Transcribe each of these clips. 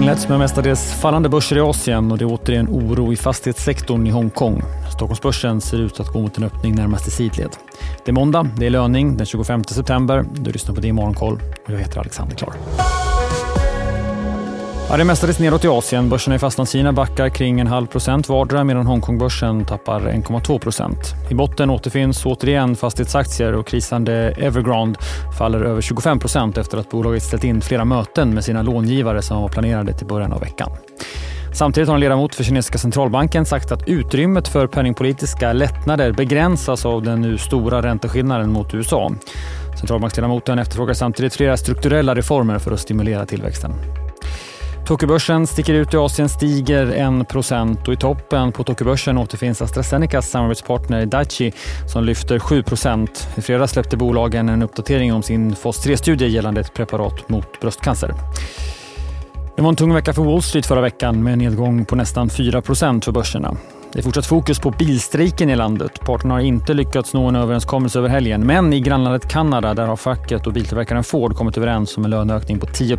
inletts med mestadels fallande börser i Asien och det är återigen oro i fastighetssektorn i Hongkong. Stockholmsbörsen ser ut att gå mot en öppning närmast i sidled. Det är måndag, det är löning den 25 september. Du lyssnar på det i Morgonkoll och jag heter Alexander Klar. Ja, det mestadels nedåt i Asien. Börserna i Fastlandskina backar kring en halv procent vardera medan Hongkongbörsen tappar 1,2 procent. I botten återfinns återigen fastighetsaktier och krisande Evergrande faller över 25 procent efter att bolaget ställt in flera möten med sina långivare som var planerade till början av veckan. Samtidigt har en ledamot för kinesiska centralbanken sagt att utrymmet för penningpolitiska lättnader begränsas av den nu stora ränteskillnaden mot USA. Centralbanksledamoten efterfrågar samtidigt flera strukturella reformer för att stimulera tillväxten. Tokyobörsen sticker ut i Asien, stiger 1% och i toppen på Tokyobörsen återfinns AstraZenecas samarbetspartner Daiichi som lyfter 7 I fredags släppte bolagen en uppdatering om sin fas 3-studie gällande ett preparat mot bröstcancer. Det var en tung vecka för Wall Street förra veckan med en nedgång på nästan 4% för börserna. Det är fortsatt fokus på bilstrejken i landet. Parterna har inte lyckats nå en överenskommelse över helgen. Men i grannlandet Kanada där har facket och biltillverkaren Ford kommit överens om en löneökning på 10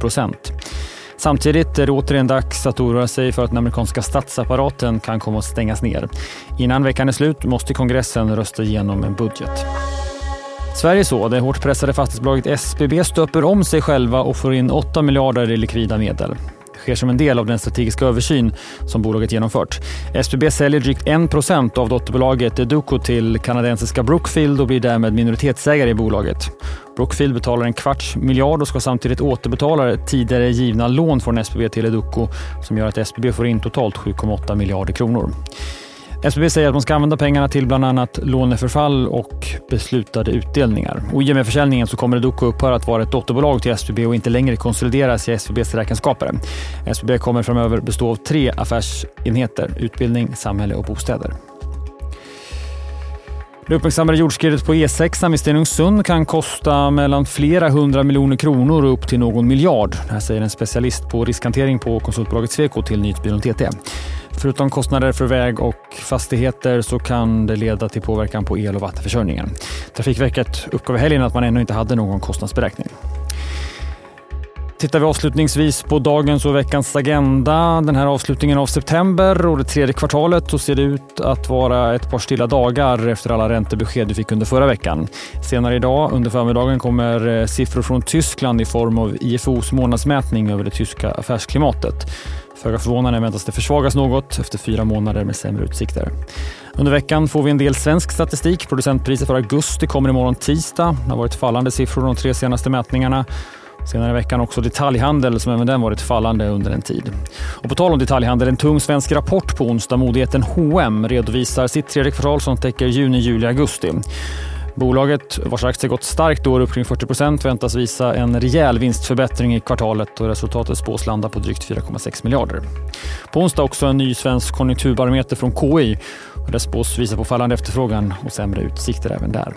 Samtidigt är det återigen dags att oroa sig för att den amerikanska statsapparaten kan komma att stängas ner. Innan veckan är slut måste kongressen rösta igenom en budget. Sverige så. Det hårt pressade fastighetsbolaget SBB stöper om sig själva och får in 8 miljarder i likvida medel Det sker som en del av den strategiska översyn som bolaget genomfört. SBB säljer drygt 1% av dotterbolaget Educo till kanadensiska Brookfield och blir därmed minoritetsägare i bolaget. Rockfield betalar en kvarts miljard och ska samtidigt återbetala tidigare givna lån från SBB till Educo som gör att SBB får in totalt 7,8 miljarder kronor. SBB säger att man ska använda pengarna till bland annat låneförfall och beslutade utdelningar. Och I och med försäljningen så kommer Educo upphöra att vara ett dotterbolag till SBB och inte längre konsolideras i SBBs räkenskaper. SBB kommer framöver bestå av tre affärsenheter, utbildning, samhälle och bostäder. Det uppmärksammade jordskredet på E6 vid Stenungsund kan kosta mellan flera hundra miljoner kronor och upp till någon miljard. Det här säger en specialist på riskhantering på konsultbolaget Sweco till Nyhetsbyrån TT. Förutom kostnader för väg och fastigheter så kan det leda till påverkan på el och vattenförsörjningen. Trafikverket uppgav i helgen att man ännu inte hade någon kostnadsberäkning. Tittar vi avslutningsvis på dagens och veckans agenda, den här avslutningen av september och det tredje kvartalet, så ser det ut att vara ett par stilla dagar efter alla räntebesked vi fick under förra veckan. Senare idag under förmiddagen kommer eh, siffror från Tyskland i form av IFOs månadsmätning över det tyska affärsklimatet. Föga förvånande väntas det försvagas något efter fyra månader med sämre utsikter. Under veckan får vi en del svensk statistik. Producentpriset för augusti kommer imorgon tisdag. Det har varit fallande siffror de tre senaste mätningarna. Senare i veckan också detaljhandel som även den varit fallande under en tid. Och på tal om detaljhandel, en tung svensk rapport på onsdag. Modigheten H&M redovisar sitt tredje kvartal som täcker juni, juli, augusti. Bolaget, vars aktie gått starkt år upp kring 40% väntas visa en rejäl vinstförbättring i kvartalet och resultatet spås landa på drygt 4,6 miljarder. På onsdag också en ny svensk konjunkturbarometer från KI. Och det spås visa på fallande efterfrågan och sämre utsikter även där.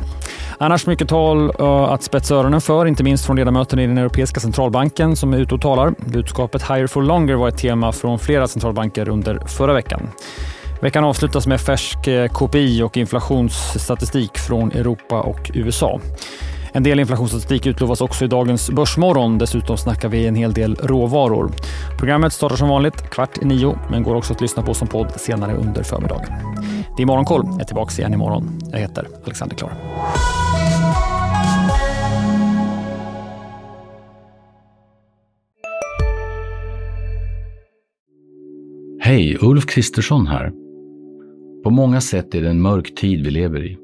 Annars mycket tal eh, att spetsa öronen för, inte minst från ledamöterna i den europeiska centralbanken som är ute och talar. Budskapet higher for longer var ett tema från flera centralbanker under förra veckan. Veckan avslutas med färsk eh, KPI och inflationsstatistik från Europa och USA. En del inflationsstatistik utlovas också i dagens Börsmorgon. Dessutom snackar vi en hel del råvaror. Programmet startar som vanligt kvart i nio, men går också att lyssna på som podd senare under förmiddagen. Det är Morgonkoll. Jag är tillbaka igen imorgon. Jag heter Alexander Klar. Hej, Ulf Kristersson här. På många sätt är det en mörk tid vi lever i.